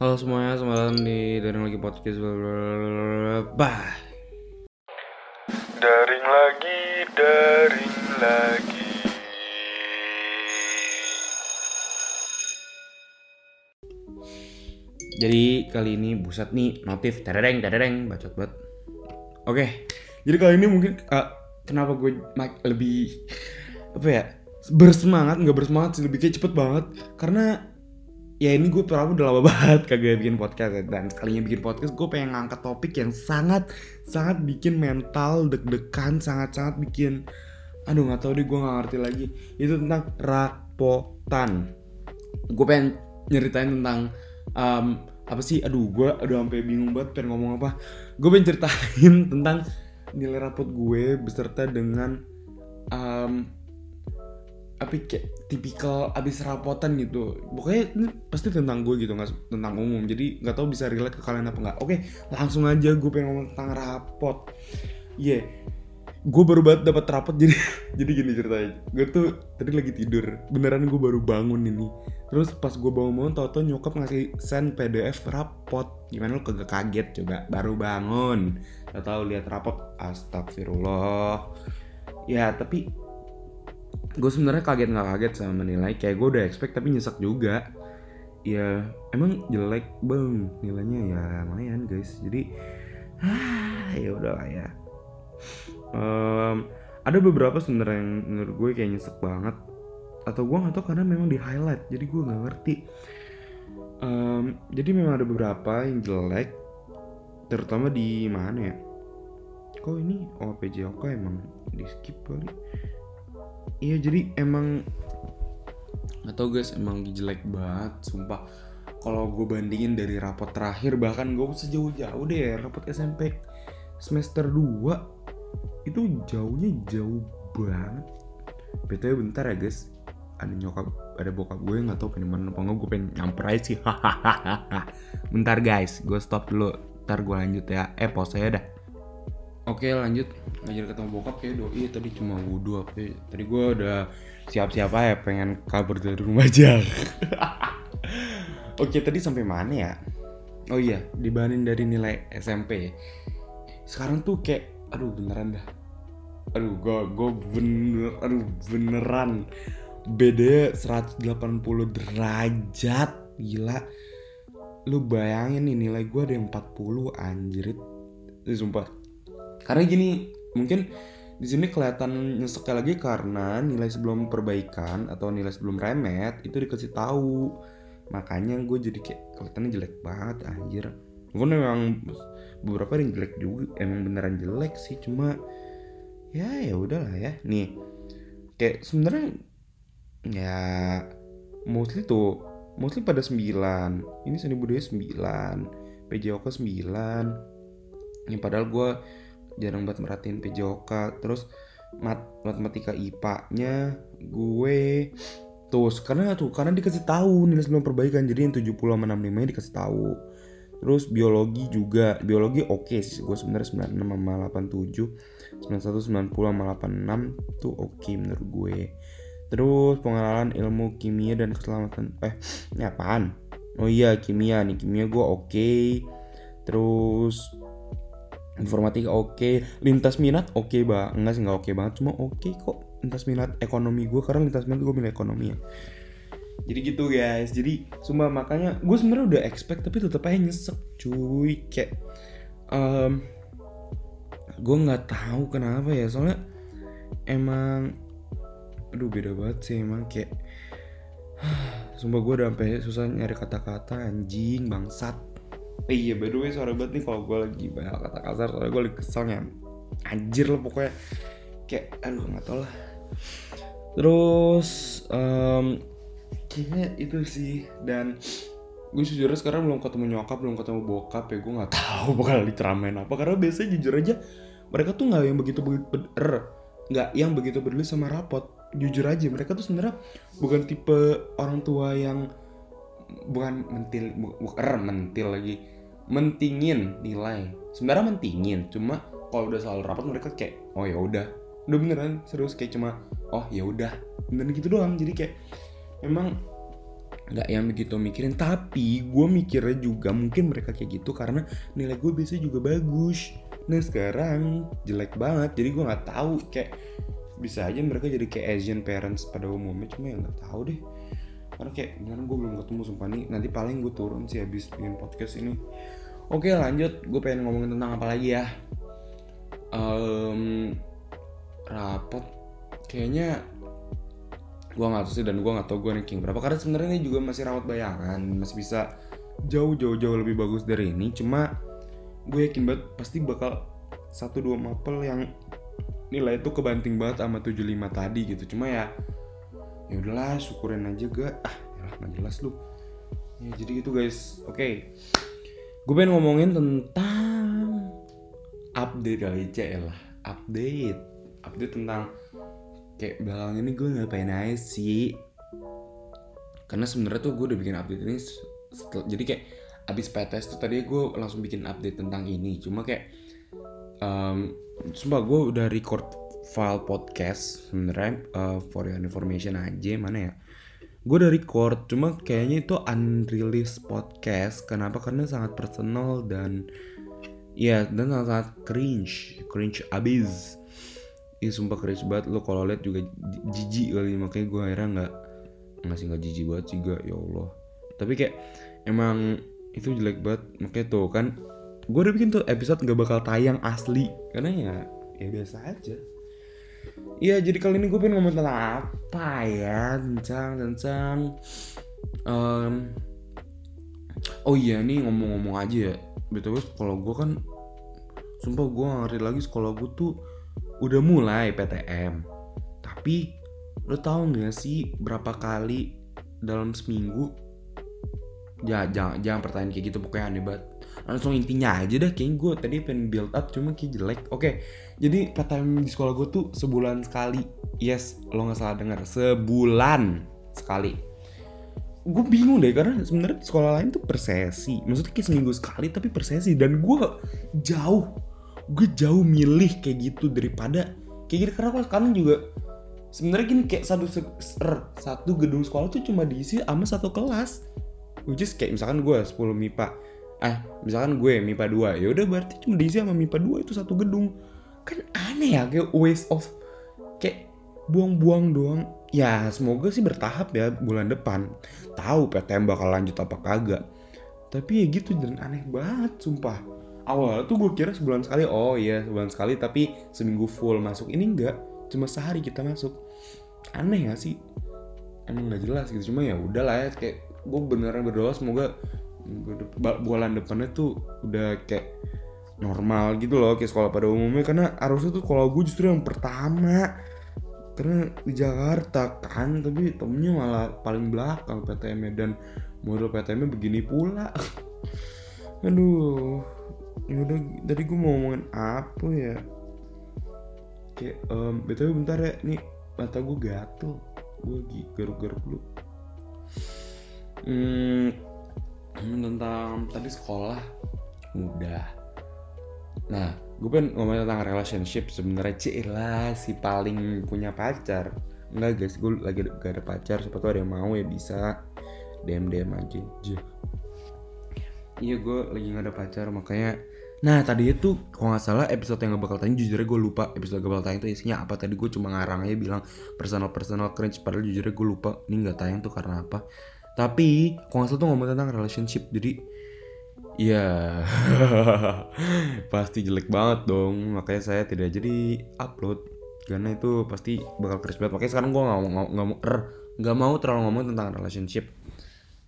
Halo semuanya, selamat datang di Daring Lagi Podcast. Bah Daring lagi, daring lagi. Jadi kali ini buset nih notif tereng tereng bacot banget. Oke, jadi kali ini mungkin uh, kenapa gue lebih apa ya bersemangat nggak bersemangat sih lebih kayak cepet banget. Karena ya ini gue terlalu udah lama banget kagak bikin podcast ya. dan sekalinya bikin podcast gue pengen ngangkat topik yang sangat sangat bikin mental deg-degan sangat sangat bikin aduh nggak tahu deh gue nggak ngerti lagi. Itu tentang rapotan. Gue pengen nyeritain tentang um, apa sih? Aduh gue aduh sampai bingung banget pengen ngomong apa. Gue pengen ceritain tentang nilai rapot gue beserta dengan um, apa kayak tipikal abis rapotan gitu. Pokoknya ini pasti tentang gue gitu nggak tentang umum. Jadi nggak tahu bisa relate ke kalian apa nggak. Oke langsung aja gue pengen ngomong tentang rapot. Iya yeah. gue baru banget dapat rapot jadi jadi gini ceritanya. Gue tuh tadi lagi tidur. Beneran gue baru bangun ini. Terus pas gue bangun-bangun tau-tau nyokap ngasih send pdf rapot. Gimana lo kagak kaget? Coba baru bangun. Tau tahu lihat rapot. Astagfirullah. Ya tapi gue sebenarnya kaget nggak kaget sama menilai kayak gue udah expect tapi nyesek juga. Ya emang jelek? Bang nilainya ya lumayan guys. Jadi ah ya udahlah ya. Um, ada beberapa sebenarnya yang menurut gue kayak nyesek banget. Atau gue nggak tahu karena memang di highlight jadi gue nggak ngerti. Um, jadi memang ada beberapa yang jelek terutama di mana ya? Kok ini? Oh PJOK emang di skip kali iya jadi emang nggak tau guys emang jelek banget sumpah. Kalau gue bandingin dari rapot terakhir bahkan gue usah jauh-jauh deh rapot SMP semester 2 itu jauhnya jauh banget. Btw bentar ya guys. Ada nyokap ada bokap gue nggak tahu pengen mana apa nggak gue pengen nyamper aja sih. Hahaha bentar guys gue stop dulu. Ntar gue lanjut ya. Eh pause ya dah. Oke lanjut ngajar ketemu bokap kayak doi tadi cuma wudhu apa ya. Tadi gue udah siap-siap aja pengen kabur dari rumah aja. Oke tadi sampai mana ya? Oh iya dibanding dari nilai SMP Sekarang tuh kayak aduh beneran dah. Aduh gue gue bener aduh beneran. Beda 180 derajat gila. Lu bayangin nih nilai gue ada yang 40 anjrit. Sumpah. Karena gini mungkin di sini kelihatan nyeseknya lagi karena nilai sebelum perbaikan atau nilai sebelum remet itu dikasih tahu. Makanya gue jadi kayak kelihatannya jelek banget anjir. Gue memang beberapa yang jelek juga emang beneran jelek sih cuma ya ya udahlah ya. Nih kayak sebenarnya ya mostly tuh mostly pada 9 ini seni budaya 9 PJOK 9 ini padahal gue jarang banget merhatiin PJOK terus mat matematika IPA-nya gue tuh karena tuh karena dikasih tahu nilai sebelum perbaikan. Jadi yang 70 sama 65 nya dikasih tahu. Terus biologi juga. Biologi oke okay sih. Gue sebenarnya 96 sama 87 91 90 sama 86 tuh oke okay menurut gue. Terus pengenalan ilmu kimia dan keselamatan eh ini apaan? Oh iya kimia nih. Kimia gue oke. Okay. terus informatika oke. Okay. lintas minat oke okay, bang enggak sih nggak oke okay banget. Cuma oke okay kok lintas minat ekonomi gue karena lintas minat gue milih ekonomi ya. Jadi gitu guys. Jadi sumpah makanya gue sebenarnya udah expect tapi tetap aja nyesek cuy. Kayak um, gue nggak tahu kenapa ya. Soalnya emang aduh beda banget sih emang kayak sumpah gue udah sampai susah nyari kata-kata anjing bangsat Eh, iya by the way sorry banget nih kalau gue lagi banyak kata kasar soalnya gue lagi keselnya anjir lah pokoknya. Kayak aduh nggak tau lah. Terus um, kayaknya itu sih. Dan gue jujur sekarang belum ketemu nyokap belum ketemu bokap ya gue nggak tahu bakal diceramain apa. Karena biasanya jujur aja mereka tuh nggak yang begitu begitu nggak yang begitu peduli sama rapot. Jujur aja mereka tuh sebenarnya bukan tipe orang tua yang bukan mentil bukan mentil lagi. Mentingin nilai. Sebenarnya mentingin cuma kalau udah selalu rapat mereka kayak oh ya udah. Udah beneran serius kayak cuma oh ya udah. Beneran gitu doang. Jadi kayak memang nggak yang begitu mikirin. Tapi gue mikirnya juga mungkin mereka kayak gitu karena nilai gue biasanya juga bagus. Nah sekarang jelek banget. Jadi gue nggak tahu kayak bisa aja mereka jadi kayak Asian parents pada umumnya. Cuma ya nggak tahu deh karena kayak beneran gue belum ketemu sumpah. Nih nanti paling gue turun sih habis bikin podcast ini. Oke lanjut. Gue pengen ngomongin tentang apa lagi ya? Em, rapot. Kayaknya gue nggak tahu sih dan gue nggak tahu gue ranking berapa. Karena sebenarnya ini juga masih rawat bayangan masih bisa jauh jauh jauh lebih bagus dari ini. Cuma gue yakin banget pasti bakal satu dua mapel yang nilai itu kebanting banget sama 75 tadi gitu. Cuma ya ya udahlah syukurin aja gak ah yalah nggak jelas lu. Ya jadi gitu guys. Oke. Gue pengen ngomongin tentang update kali cek lah. Update. Update tentang kayak belakang ini gue ngapain aja sih? Karena sebenarnya tuh gue udah bikin update ini setel- jadi kayak abis PTS tuh tadi gue langsung bikin update tentang ini. Cuma kayak um, sumpah gue udah record file podcast sebenarnya uh, for your information aja mana ya? Gue udah record cuma kayaknya itu unreleased podcast. Kenapa? Karena sangat personal dan ya dan sangat, sangat cringe cringe abis. Ih sumpah cringe banget. Lo kalau lihat juga jijik kali makanya gue akhirnya nggak nggak sih nggak jijik banget gak ya Allah. Tapi kayak emang itu jelek banget. Makanya tuh kan gue udah bikin tuh episode nggak bakal tayang asli. Karena ya ya biasa aja Iya jadi kali ini gue pengen ngomong tentang apa ya? Tentang tentang em, oh iya nih ngomong-ngomong aja ya. Btw kalau gue kan sumpah gue gak ngerti lagi sekolah gue tuh udah mulai PTM tapi lo tau gak sih berapa kali dalam seminggu ya jangan jangan pertanyaan kayak gitu pokoknya aneh banget langsung intinya aja dah kayaknya gue tadi pengen build up cuma kayak jelek. Oke jadi PTM di sekolah gue tuh sebulan sekali. Yes lo nggak salah dengar sebulan sekali. Gue bingung deh karena sebenarnya sekolah lain tuh persesi. Maksudnya kayak seminggu sekali tapi persesi. Dan gue jauh gue jauh milih kayak gitu daripada kayak gitu. Karena kalau sekarang juga sebenarnya gini kayak satu ser- satu gedung sekolah tuh cuma diisi sama satu kelas. Which is kayak misalkan gue 10 MIPA eh misalkan gue MIPA 2 ya udah berarti cuma diisi sama MIPA 2 itu satu gedung. Kan aneh ya kayak waste of kayak buang-buang doang. Ya semoga sih bertahap ya bulan depan. Tahu PTM bakal lanjut apa kagak. Tapi ya gitu dan aneh banget sumpah. Awal tuh gue kira sebulan sekali oh iya sebulan sekali tapi seminggu full masuk. Ini enggak cuma sehari kita masuk. Aneh gak sih? Emang nggak jelas gitu cuma ya udahlah ya kayak gue beneran berdoa semoga minggu dep- ba- bulan depannya tuh udah kayak normal gitu loh kayak sekolah pada umumnya. Karena harusnya tuh kalau gue justru yang pertama. Karena di Jakarta kan tapi temennya malah paling belakang PTM-nya dan model PTM-nya begini pula. Aduh. Ya udah tadi gue mau ngomongin apa ya? Kayak em btw bentar ya nih. Mata gue gatel. Gue garuk-garuk dulu. Hmm, tentang tadi sekolah. Udah. Nah gue pengen ngomongin tentang relationship sebenarnya. Cih lah si paling punya pacar. Enggak guys gue lagi gak ada pacar. Siapa tuh ada yang mau ya bisa. Dm dm aja iya gue lagi gak ada pacar makanya. Nah tadi itu kalau nggak salah episode yang gak bakal tanya jujurnya gue lupa episode gak bakal tanya itu isinya apa. Tadi gue cuma ngarang aja bilang personal personal cringe padahal jujurnya gue lupa. Ini nggak tayang tuh karena apa tapi kalau salah tuh ngomong tentang relationship jadi ya pasti jelek banget dong. Makanya saya tidak jadi upload karena itu pasti bakal cringe banget. Makanya sekarang gue nggak mau nggak mau er, nggak mau terlalu ngomong tentang relationship.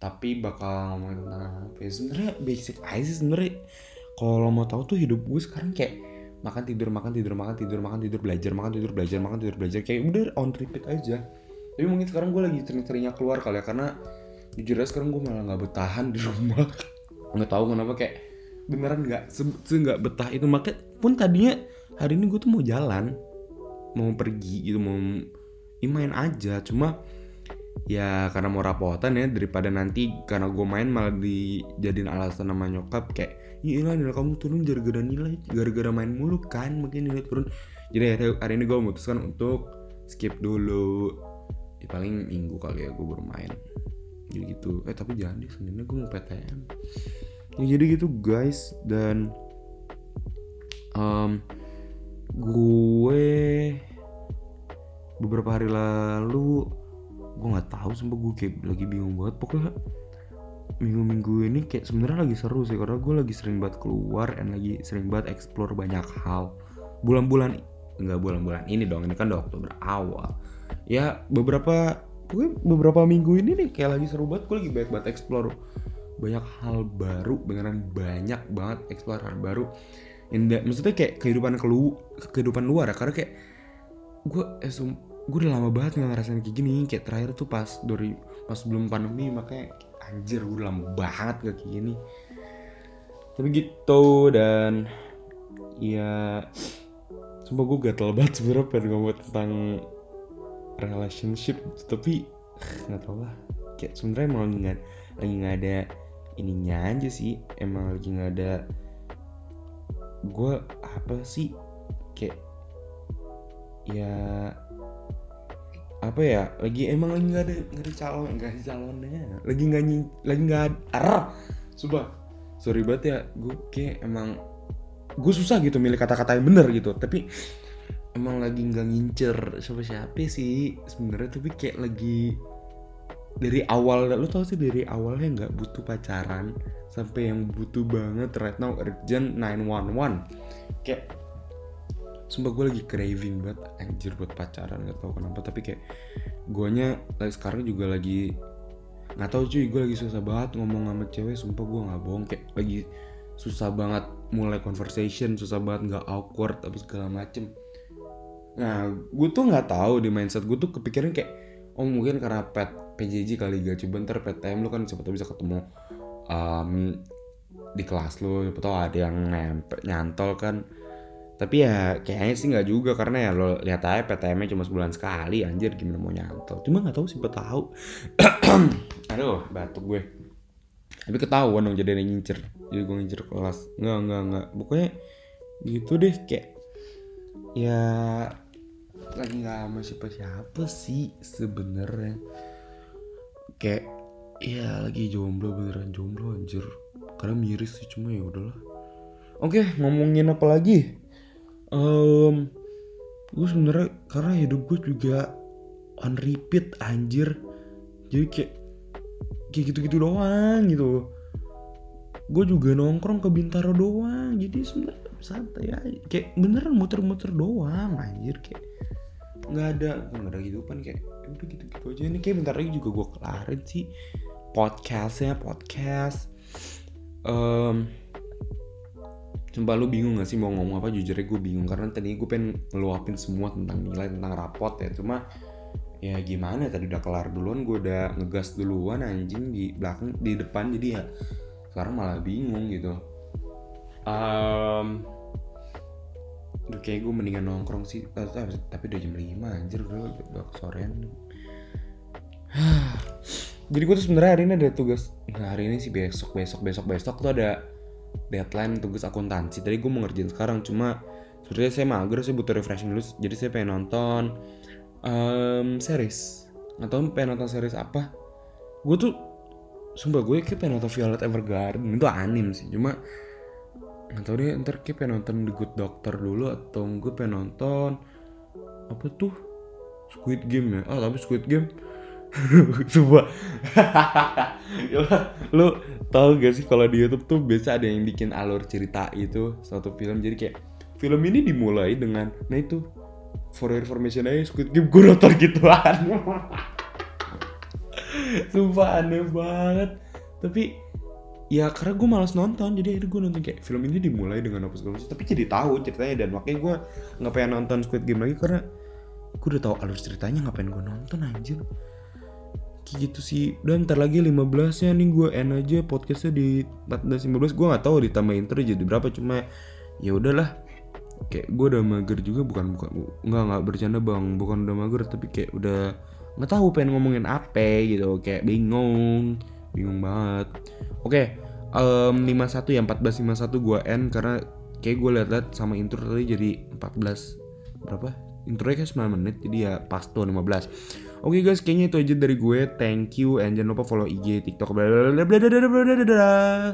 Tapi bakal ngomongin tentang apa ya? Sebenarnya basic aja sih sebenarnya. Kalau mau tahu tuh hidup gue sekarang kayak makan tidur makan tidur makan tidur makan tidur belajar makan tidur belajar makan tidur belajar. Kayak udah on repeat aja. Tapi mungkin sekarang gue lagi sering-seringnya keluar kali ya karena jujur aja sekarang gue malah nggak bertahan di rumah. Nggak tahu kenapa kayak beneran nggak se nggak betah itu. Makanya pun tadinya hari ini gue tuh mau jalan mau pergi gitu mau ya main aja. Cuma ya karena mau rapotan ya daripada nanti karena gue main malah dijadiin alasan sama nyokap kayak ya ilah nilai kamu turun gara-gara nilai gara-gara main mulu kan mungkin nilai turun. Jadi hari, ini gue memutuskan untuk skip dulu. Ya, paling minggu kali ya gue baru main jadi gitu. Eh tapi jangan deh gue mau PTM ya, jadi gitu guys. Dan um, gue beberapa hari lalu gue nggak tahu sumpah gue kayak lagi bingung banget. Pokoknya minggu-minggu ini kayak sebenarnya lagi seru sih karena gue lagi sering banget keluar dan lagi sering banget explore banyak hal. Bulan-bulan enggak bulan-bulan ini dong ini kan udah Oktober awal. Ya beberapa gue beberapa minggu ini nih kayak lagi seru banget. Gue lagi banyak banget explore. Banyak hal baru beneran banyak banget explore hal baru. Indah, maksudnya kayak kehidupan kelu kehidupan luar ya. Karena kayak gue eh, gue udah lama banget ngerasain kayak gini. Kayak terakhir tuh pas dari pas sebelum pandemi makanya anjir gue lama banget gak kayak gini. Tapi gitu dan ya sumpah gue gatel banget sebenernya pengen ngomong tentang relationship tapi nggak tau lah. Kayak sebenarnya emang lagi nggak lagi nggak ada ininya aja sih. Emang lagi nggak ada gue apa sih kayak ya apa ya lagi emang lagi nggak ada nggak ada calon nggak ada calonnya. Lagi nggak lagi nggak arah sumpah. Sorry banget ya gue kayak emang gue susah gitu milih kata-kata yang bener gitu. Tapi emang lagi nggak ngincer siapa siapa sih sebenarnya tapi kayak lagi dari awal lu tau sih dari awalnya nggak butuh pacaran sampai yang butuh banget right now urgent 911 kayak sumpah gue lagi craving banget anjir buat pacaran gak tau kenapa tapi kayak guanya like, sekarang juga lagi nggak tahu cuy gue lagi susah banget ngomong sama cewek sumpah gue nggak bohong kayak lagi susah banget mulai conversation susah banget nggak awkward apa segala macem nah gue tuh nggak tahu di mindset gue tuh kepikiran kayak oh mungkin karena pet PJJ kali gak coba ntar PTM lu kan siapa tau bisa ketemu um, di kelas lu siapa tau ada yang nempel nyantol kan. Tapi ya kayaknya sih nggak juga karena ya lo lihat aja PTM-nya cuma sebulan sekali anjir gimana mau nyantol? Cuma nggak tahu siapa tahu aduh batuk gue. Tapi ketahuan dong jadi ngincer. Jadi gue ngincer kelas. Nggak nggak nggak. Pokoknya gitu deh kayak ya lagi nggak sama siapa siapa sih sebenarnya. Kayak ya lagi jomblo beneran jomblo anjir. Karena miris sih cuma ya udahlah. Oke ngomongin apa lagi? Um, gue sebenarnya karena hidup gue juga on repeat anjir. Jadi kayak kayak gitu-gitu doang gitu. Gue juga nongkrong ke Bintaro doang jadi sebenarnya santai aja. Kayak beneran muter-muter doang anjir kayak. Nggak ada nggak ada kehidupan kayak ya udah gitu-gitu aja. Ini kayak bentar lagi juga gue kelarin sih podcastnya podcast. Um, Sumpah lu bingung gak sih mau ngomong apa? Jujur gue bingung karena tadi gue pengen ngeluapin semua tentang nilai tentang rapot ya. Cuma ya gimana tadi udah kelar duluan gue udah ngegas duluan anjing di belakang di depan. Jadi ya sekarang malah bingung gitu um, Udah kayak gue mendingan nongkrong sih. Eh, tapi, udah jam 5 anjir udah, udah kesorean. Jadi gue tuh sebenarnya hari ini ada tugas Nggak hari ini sih besok besok besok besok tuh ada deadline tugas akuntansi. Tadi gue mau ngerjain sekarang cuma sebenarnya saya mager saya butuh refreshing dulu jadi saya pengen nonton um, series. Tahu pengen nonton series apa. Gue tuh sumpah gue kayak pengen nonton Violet Evergarden. Itu anim sih cuma nggak tahu deh ntar kayak pengen nonton The Good Doctor dulu atau gue pengen nonton apa tuh? Squid Game ya? Ah tapi Squid Game? Gila, Lu tau gak sih kalau di Youtube tuh biasa ada yang bikin alur cerita itu Suatu film. Jadi kayak Film ini dimulai dengan Nah itu For information aja Squid Game gue nonton gituan. Sumpah aneh banget. Tapi Ya karena gue malas nonton Jadi akhirnya gue nonton kayak Film ini dimulai dengan apa segala macam. Tapi jadi tahu ceritanya Dan makanya gue Gak pengen nonton Squid Game lagi Karena Gue udah tahu alur ceritanya Ngapain gue nonton anjir. Kayak gitu sih. Dan ntar lagi 15 nya nih gue end aja podcastnya di 14-15 Gue gak tahu ditambah intro jadi berapa Cuma ya udahlah. Kayak gue udah mager juga bukan bukan nggak nggak bercanda bang. Bukan udah mager tapi kayak udah nggak tahu pengen ngomongin apa gitu. Kayak bingung bingung banget. Oke em 51 ya 14 51 gue end karena kayak gue liat-liat sama intro tadi jadi 14 berapa? Intronya kayak 9 menit jadi ya pas tuh 15 Oke guys, kayaknya itu aja dari gue. Thank you and jangan lupa follow IG, TikTok, bla